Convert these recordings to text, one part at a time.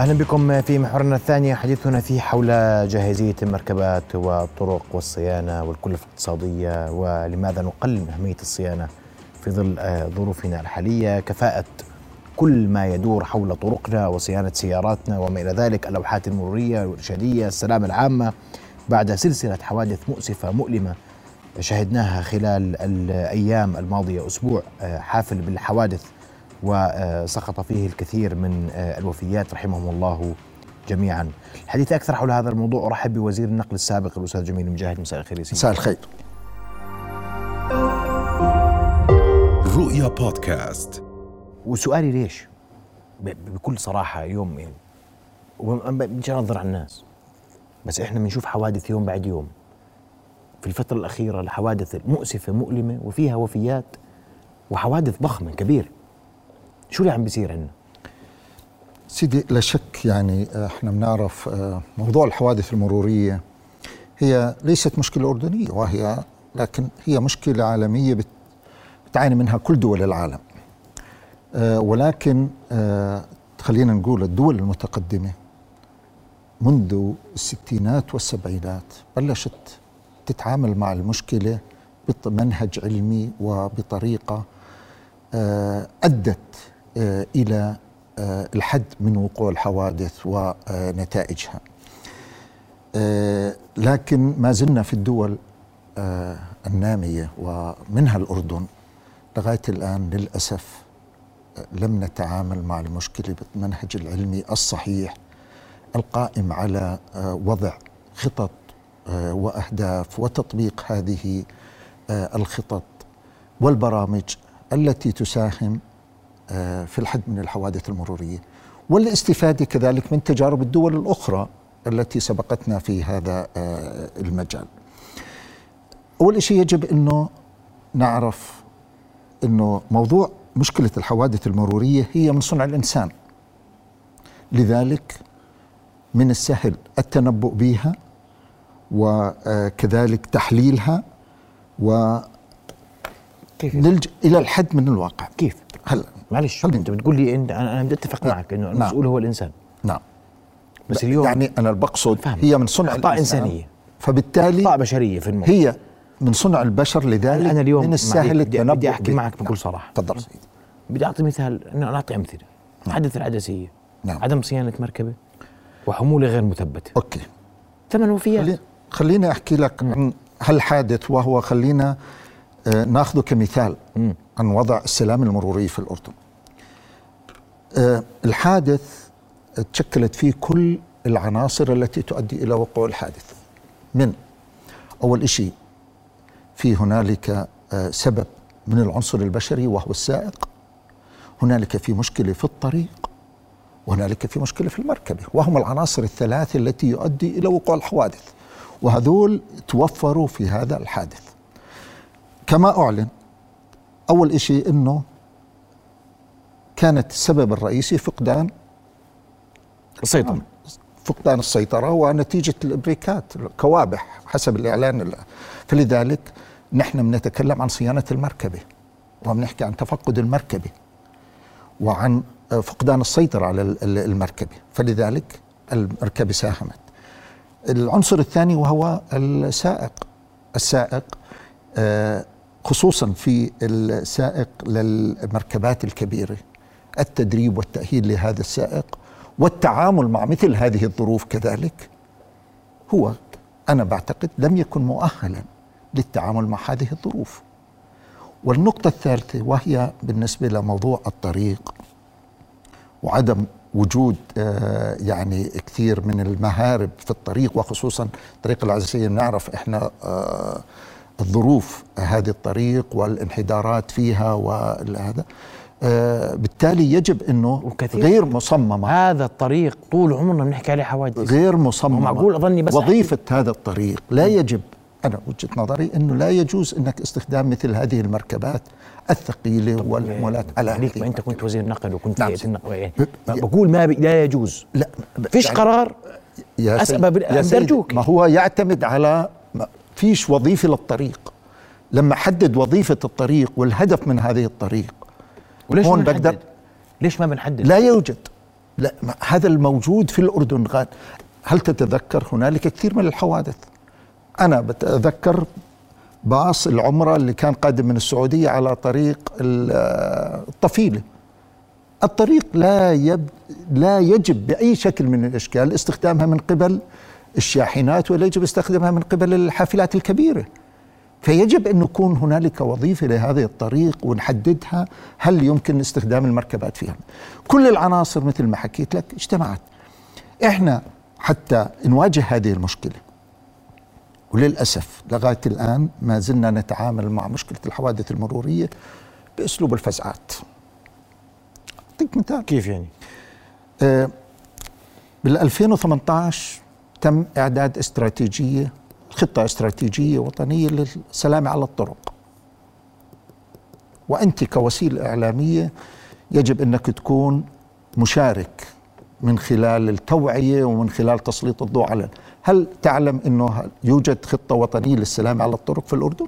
أهلا بكم في محورنا الثاني حديثنا فيه حول جاهزية المركبات والطرق والصيانة والكلفه الاقتصادية ولماذا نقلل من أهمية الصيانة في ظل آه، ظروفنا الحالية كفاءة كل ما يدور حول طرقنا وصيانة سياراتنا وما إلى ذلك اللوحات المرورية والإرشادية السلامه العامة. بعد سلسلة حوادث مؤسفة مؤلمة شهدناها خلال الأيام الماضية أسبوع آه، حافل بالحوادث وسقط فيه الكثير من الوفيات رحمهم الله جميعا. الحديث أكثر حول هذا الموضوع أرحب بوزير النقل السابق الأستاذ جميل مجاهد مساء الخير مساء الخير. رؤيا بودكاست. وسؤالي ليش؟ بكل صراحة يوم يعني بديش أنظر على الناس بس إحنا بنشوف حوادث يوم بعد يوم. في الفترة الأخيرة الحوادث مؤسفة مؤلمة وفيها وفيات وحوادث ضخمة كبيرة شو اللي عم بيصير عندنا؟ سيدي لا شك يعني آه، إحنا بنعرف آه، موضوع الحوادث المرورية هي ليست مشكلة أردنية وهي لكن هي مشكلة عالمية بتعاني منها كل دول العالم آه، ولكن خلينا نقول الدول المتقدمة منذ الستينات والسبعينات بلشت تتعامل مع المشكلة بمنهج علمي وبطريقة آه، إلى آه، الحد من وقوع الحوادث ونتائجها. آه، لكن ما زلنا في الدول النامية ومنها الأردن لغاية الآن للأسف لم نتعامل مع المشكلة بالمنهج العلمي الصحيح القائم على وضع خطط وأهداف وتطبيق هذه الخطط والبرامج التي تساهم آه، في الحد من الحوادث المرورية والاستفادة كذلك من تجارب الدول الأخرى التي سبقتنا في هذا آه، المجال. أول شيء يجب إنه نعرف إنه موضوع مشكلة الحوادث المرورية هي من صنع الإنسان. لذلك من السهل التنبؤ بها وكذلك تحليلها و كيف نلجأ إلى الحد من الواقع كيف هلا معلش انت بتقول لي انت أنا بدي أتفق نعم. معك إنه نعم. المسؤول هو الإنسان. نعم. بس اليوم يعني أنا بقصد. هي من صنع أخطاء إنسانية. فبالتالي أخطاء بشرية في الموضوع هي من صنع البشر لذلك أنا اليوم من السهل التنبؤ بدي أحكي معك بكل صراحة. تفضل سيدي. بدي أعطي مثال انه نعطي أمثلة. نعم. حدث العدسية. نعم. عدم صيانة مركبة وحمولة غير مثبتة. أوكي. ثمان وفيات. خلي... خليني أحكي لك عن هالحادث وهو خلينا آه ناخذه كمثال. م. عن وضع السلام المروري في الأردن. آه، الحادث تشكلت فيه كل العناصر التي تؤدي إلى وقوع الحادث. من أول شيء في هنالك آه، سبب من العنصر البشري وهو السائق. هنالك في مشكلة في الطريق وهنالك في مشكلة في المركبة وهم العناصر الثلاث التي يؤدي إلى وقوع الحوادث. وهذول توفروا في هذا الحادث. كما أعلن أول شيء أنه كانت السبب الرئيسي فقدان السيطرة. فقدان السيطرة ونتيجة البريكات كوابح حسب الإعلان فلذلك نحن بنتكلم عن صيانة المركبة وبنحكي عن تفقد المركبة وعن فقدان السيطرة على المركبة. فلذلك المركبة ساهمت. العنصر الثاني وهو السائق. السائق آه، خصوصا في السائق للمركبات الكبيرة التدريب والتأهيل لهذا السائق والتعامل مع مثل هذه الظروف كذلك هو أنا بعتقد لم يكن مؤهلا للتعامل مع هذه الظروف. والنقطة الثالثة وهي بالنسبة لموضوع الطريق وعدم وجود آه، يعني كثير من المهارب في الطريق وخصوصا طريق العزيزية نعرف إحنا الظروف هذه الطريق والانحدارات فيها وهذا آه بالتالي يجب إنه وكثير. غير مصممة. هذا الطريق طول عمرنا بنحكي عليه حوادث. غير مصممة. معقول أظني بس وظيفة أحكي. هذا الطريق لا يجب أنا وجهة نظري إنه لا يجوز إنك استخدام مثل هذه المركبات الثقيلة والحمولات على عليك ما أنت كنت وزير نقل وكنت نعم. النقل يعني بقول ما لا يجوز. لا فيش يعني قرار؟ يا سيد يا سيد ما هو يعتمد على فيش وظيفة للطريق. لما حدد وظيفة الطريق والهدف من هذه الطريق وليش هون بقدر ليش ما بنحدد؟ لا يوجد. لا هذا الموجود في الأردن غاد. هل تتذكر هنالك كثير من الحوادث؟ أنا بتذكر باص العمرة اللي كان قادم من السعودية على طريق الطفيلة. الطريق لا يب لا يجب بأي شكل من الأشكال استخدامها من قبل الشاحنات ولا يجب استخدامها من قبل الحافلات الكبيرة. فيجب أن يكون هنالك وظيفة لهذه الطريق ونحددها. هل يمكن استخدام المركبات فيها؟ كل العناصر مثل ما حكيت لك اجتمعت. إحنا حتى نواجه هذه المشكلة. وللأسف لغاية الآن ما زلنا نتعامل مع مشكلة الحوادث المرورية بأسلوب الفزعات. أعطيك مثال. كيف يعني؟ آه بال 2018 تم إعداد استراتيجية خطة استراتيجية وطنية للسلامه على الطرق وأنت كوسيلة إعلامية يجب أنك تكون مشارك من خلال التوعية ومن خلال تسليط الضوء على هل تعلم أنه يوجد خطة وطنية للسلام على الطرق في الأردن؟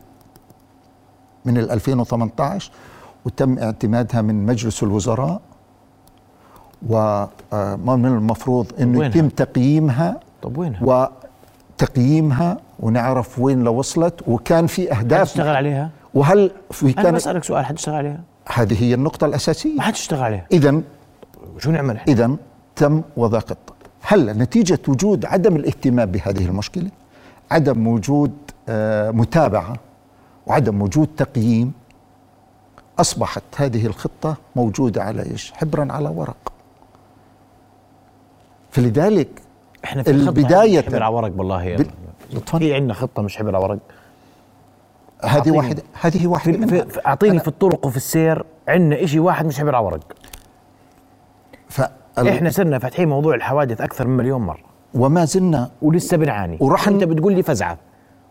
من 2018 وتم اعتمادها من مجلس الوزراء ومن المفروض أنه يتم تقييمها طب وينها؟ وتقييمها ونعرف وين لو وصلت وكان في أهداف اشتغل عليها؟ وهل في كان أنا بسألك سؤال حد اشتغل عليها؟ هذه هي النقطة الأساسية ما حد اشتغل عليها إذا شو نعمل إذا تم وضع خطة هل نتيجة وجود عدم الاهتمام بهذه المشكلة عدم وجود آه متابعة وعدم وجود تقييم أصبحت هذه الخطة موجودة على إيش حبرا على ورق فلذلك إحنا في البداية حبر على ورق والله ب... في عندنا خطة مش حبر على ورق. هذه واحدة هذه واحدة في في أعطيني في الطرق وفي السير عندنا شيء واحد مش حبر على ورق. ف إحنا صرنا فاتحين موضوع الحوادث أكثر من مليون مرة. وما زلنا ولسه بنعاني. وراح أنت بتقول لي فزعة.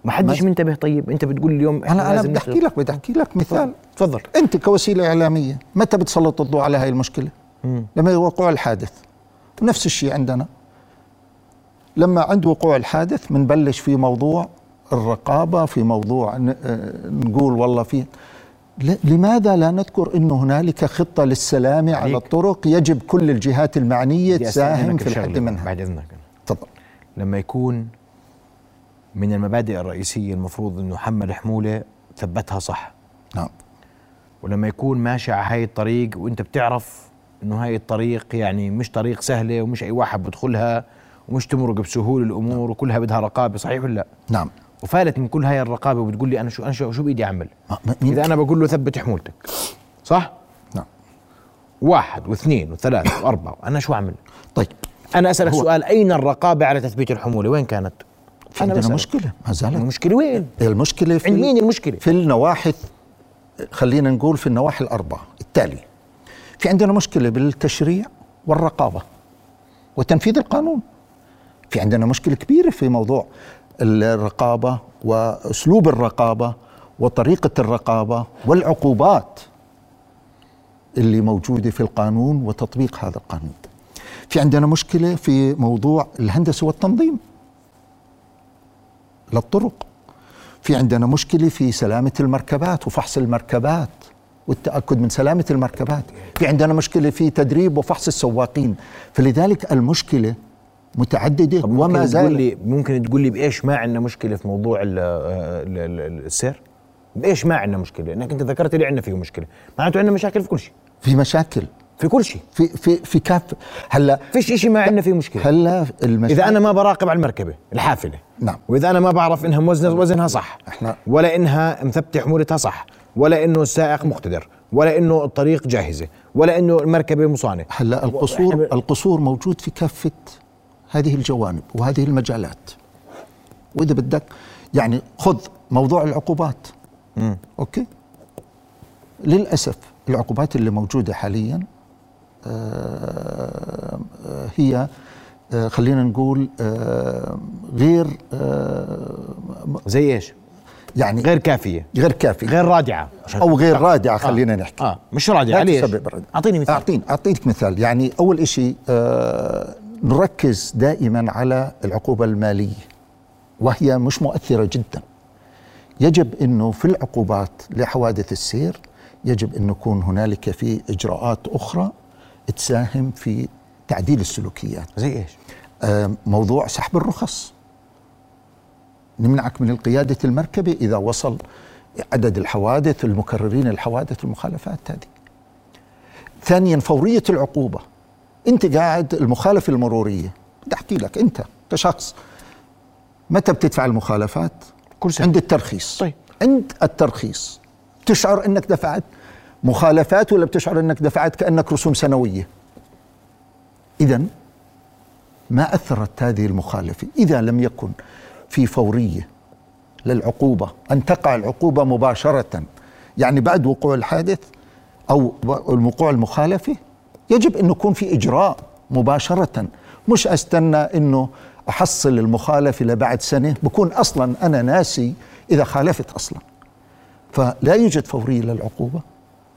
ما حدش منتبه طيب. أنت بتقول لي اليوم أنا أنا بدي أحكي لك بدي أحكي لك مثال. تفضل. أنت كوسيلة إعلامية متى بتسلط الضوء على هاي المشكلة؟ مم. لما يوقع الحادث. نفس الشيء عندنا. لما عند وقوع الحادث بنبلش في موضوع الرقابة في موضوع نقول والله في لماذا لا نذكر انه هنالك خطة للسلامه على الطرق يجب كل الجهات المعنية تساهم في الحد منها؟ بعد إذنك. تفضل. لما يكون من المبادئ الرئيسية المفروض إنه حمل حمولة ثبتها صح. نعم. ولما يكون ماشي على هاي الطريق وأنت بتعرف إنه هاي الطريق يعني مش طريق سهلة ومش أي واحد بدخلها ومش تمرق بسهولة الأمور وكلها بدها رقابة صحيح ولا لا؟ نعم وفالت من كل هاي الرقابة وبتقول لي أنا شو أنا شو, شو بإيدي أعمل؟ إذا أنا بقول له ثبت حمولتك صح؟ نعم واحد واثنين وثلاثة وأربعة أنا شو أعمل؟ طيب أنا أسألك سؤال أين الرقابة على تثبيت الحمولة وين كانت؟ في عندنا مشكلة ما زالت المشكلة وين؟ المشكلة في عند مين المشكلة؟ في النواحي خلينا نقول في النواحي الأربعة التالي في عندنا مشكلة بالتشريع والرقابة وتنفيذ القانون في عندنا مشكلة كبيرة في موضوع الرقابة وأسلوب الرقابة وطريقة الرقابة والعقوبات اللي موجودة في القانون وتطبيق هذا القانون. في عندنا مشكلة في موضوع الهندسة والتنظيم للطرق. في عندنا مشكلة في سلامة المركبات وفحص المركبات والتأكد من سلامة المركبات. في عندنا مشكلة في تدريب وفحص السواقين. فلذلك المشكلة متعددة وما زال تقول لي ممكن تقول لي بإيش ما عندنا مشكلة في موضوع ال ال ال السير؟ بإيش ما عندنا مشكلة؟ لانك أنت ذكرت لي عندنا فيه مشكلة. معناته عندنا مشاكل في كل شيء. في مشاكل. في كل شيء. في في في كاف هلا فيش شيء ما عندنا فيه مشكلة. هلا المشاكل إذا أنا ما براقب على المركبة الحافلة نعم. وإذا أنا ما بعرف إنها وزن وزنها صح إحنا ولا إنها مثبتة حمولتها صح ولا إنه السائق مقتدر ولا إنه الطريق جاهزة ولا إنه المركبة مصانة. هلا القصور القصور موجود في كافة هذه الجوانب وهذه المجالات. وإذا بدك يعني خذ موضوع العقوبات. مم. أوكي؟ للأسف العقوبات اللي موجودة حاليا آه هي آه خلينا نقول آه غير زي إيش؟ يعني غير كافية. غير كافية. غير رادعة. أو غير رادعة خلينا نحكي. آه. مش رادعة ليش؟ أعطيني مثال. أعطيني أعطيك مثال. يعني أول شيء آه نركز دائما على العقوبة المالية وهي مش مؤثرة جدا. يجب أنه في العقوبات لحوادث السير يجب أن يكون هنالك في إجراءات أخرى تساهم في تعديل السلوكيات. زي إيش؟ آه، موضوع سحب الرخص. نمنعك من القيادة المركبة إذا وصل عدد الحوادث المكررين الحوادث المخالفات هذه. ثانيا فورية العقوبة. أنت قاعد المخالفة المرورية. بدي أحكي لك أنت كشخص متى بتدفع المخالفات؟ كل سنة. عند الترخيص. طيب. عند الترخيص. تشعر أنك دفعت مخالفات ولا بتشعر أنك دفعت كأنك رسوم سنوية؟ إذا ما أثرت هذه المخالفة. إذا لم يكن في فورية للعقوبة أن تقع العقوبة مباشرة. يعني بعد وقوع الحادث أو وقوع المخالفة يجب أن يكون في إجراء مباشرة. مش أستنى أنه أحصل المخالفة لبعد سنة. بكون أصلا أنا ناسي إذا خالفت أصلا. فلا يوجد فورية للعقوبة.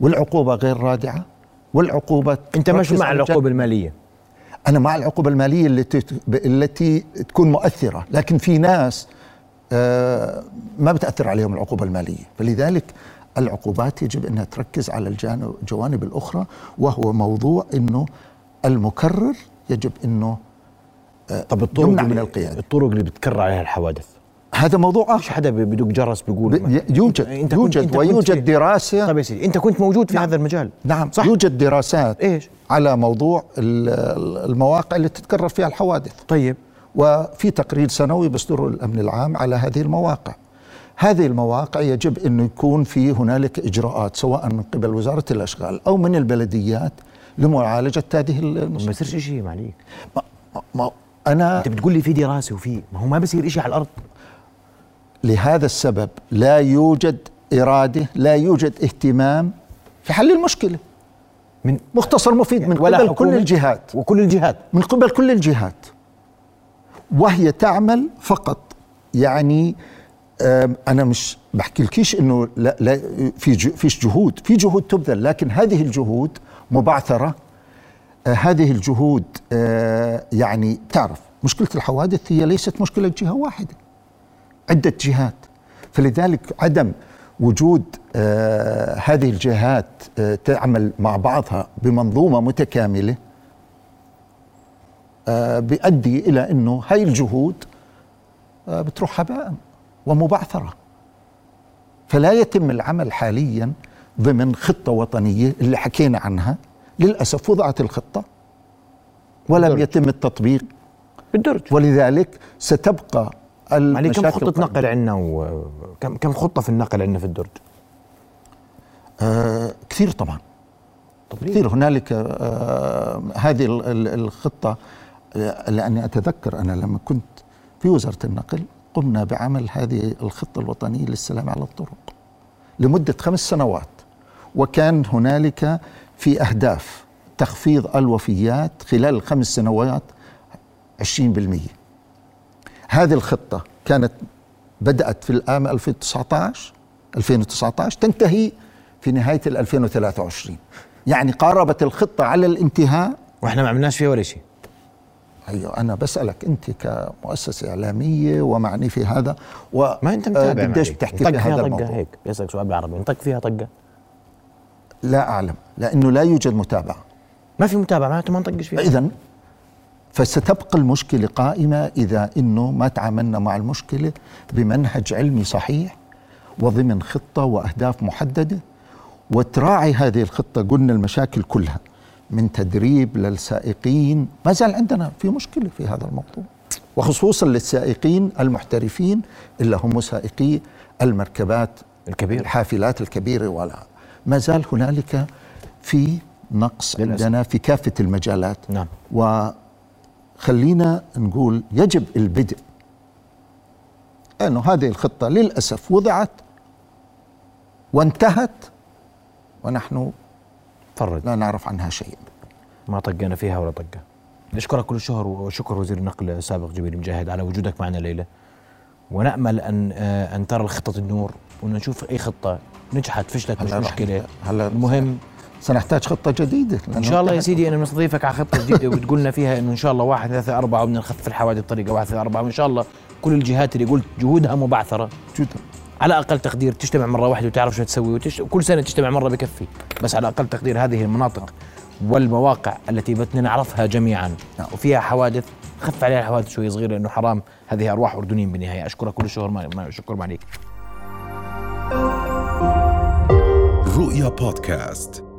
والعقوبة غير رادعة. والعقوبة أنت مش مع العقوبة المالية؟ أنا مع العقوبة المالية التي التي تكون مؤثرة. لكن في ناس آه، ما بتأثر عليهم العقوبة المالية. فلذلك العقوبات يجب انها تركز على الجانب- الجوانب الأخرى وهو موضوع إنه المكرر يجب إنه طب الطرق يمنع من القيادة. الطرق اللي بتكرر عليها الحوادث؟ هذا موضوع مش اخر حدا بدق جرس بيقول ب- يوجد كنت- يوجد كنت ويوجد دراسة. طيب يا سيدي إنت كنت موجود في هذا المجال. نعم. صح. يوجد دراسات إيش؟ على موضوع ال- المواقع اللي تتكرر فيها الحوادث. طيب. وفي تقرير سنوي بيصدره الأمن العام على هذه المواقع. هذه المواقع يجب انه يكون في هنالك إجراءات سواء من قبل وزارة الأشغال أو من البلديات لمعالجة هذه ما المشكلة. بصيرش شيء معليك ما ما أنا أنت بتقول لي في دراسة وفي ما هو ما بصير شيء على الأرض لهذا السبب لا يوجد إرادة، لا يوجد اهتمام في حل المشكلة. من مختصر مفيد من قبل كل الجهات. وكل الجهات من قبل كل الجهات وهي تعمل فقط يعني أنا مش بحكي لكيش إنه لا لا في فيش جهود في جهود تبذل لكن هذه الجهود مبعثرة. آه، هذه الجهود آه، يعني تعرف مشكلة الحوادث هي ليست مشكلة جهة واحدة عدة جهات. فلذلك عدم وجود آه، هذه الجهات تعمل مع بعضها بمنظومة متكاملة بيؤدي إلى إنه هاي الجهود بتروح هباء ومبعثرة. فلا يتم العمل حاليا ضمن خطة وطنية اللي حكينا عنها. للأسف وضعت الخطة ولم بالدرج. يتم التطبيق. بالدرج ولذلك ستبقى معلي كم المشاكل خطة نقل عندنا وكم كم خطة في النقل عندنا في الدرج؟ آه كثير طبعا. كثير. هنالك آه هذه ال- ال- الخطة آه، لأني أتذكر أنا لما كنت في وزارة النقل قمنا بعمل هذه الخطة الوطنية للسلام على الطرق لمدة خمس سنوات وكان هنالك في أهداف تخفيض الوفيات خلال الخمس سنوات 20% هذه الخطة كانت بدأت في العام 2019 2019 تنتهي في نهاية ال 2023 يعني قاربت الخطة على الانتهاء. وإحنا ما عملناش فيها ولا شيء. أيوة أنا بسألك أنت كمؤسسة إعلامية ومعني في هذا و ما أنت متابع آه، قديش. بتحكي في فيها هذا الموضوع؟ هيك. بيسألك سؤال بالعربي نطق فيها طقة. لا أعلم لأنه لا يوجد متابعة. ما في متابعة معناته ما نطقش فيها. إذا فستبقى المشكلة قائمة إذا إنه ما تعاملنا مع المشكلة بمنهج علمي صحيح وضمن خطة وأهداف محددة وتراعي هذه الخطة قلنا المشاكل كلها. من تدريب للسائقين. ما زال عندنا في مشكلة في هذا الموضوع وخصوصا للسائقين المحترفين اللي هم سائقي المركبات الكبير الحافلات الكبيرة ولا. ما زال هنالك في نقص للأسف. عندنا في كافة المجالات. نعم. وخلينا نقول يجب البدء. أنه هذه الخطة للأسف وضعت وانتهت ونحن فرد لا نعرف عنها شيء. ما طقنا فيها ولا طقة. نشكرك كل الشهر وشكر وزير النقل السابق جبير مجاهد على وجودك معنا الليلة ونأمل أن آه، أن ترى الخطة النور وان نشوف أي خطة نجحت فشلت مش مشكلة. هلا المهم سنحتاج خطة جديدة. إن شاء الله يا سيدي أنا نستضيفك على خطة جديدة وتقول لنا فيها إنه إن شاء الله واحد ثلاثة أربعة وبدنا نخفف الحوادث بطريقه واحد ثلاثة أربعة. وإن شاء الله كل الجهات اللي قلت جهودها مبعثرة. جدا. على أقل تقدير تجتمع مرة واحدة وتعرف شو تسوي وتش... كل سنة تجتمع مرة بكفي. بس على أقل تقدير هذه المناطق والمواقع التي بدنا نعرفها جميعا. نعم. وفيها حوادث خف عليها الحوادث شوي صغيرة لأنه حرام. هذه أرواح اردنيين بالنهاية. أشكرك كل الشكر ما شكر عليك. رؤيا بودكاست.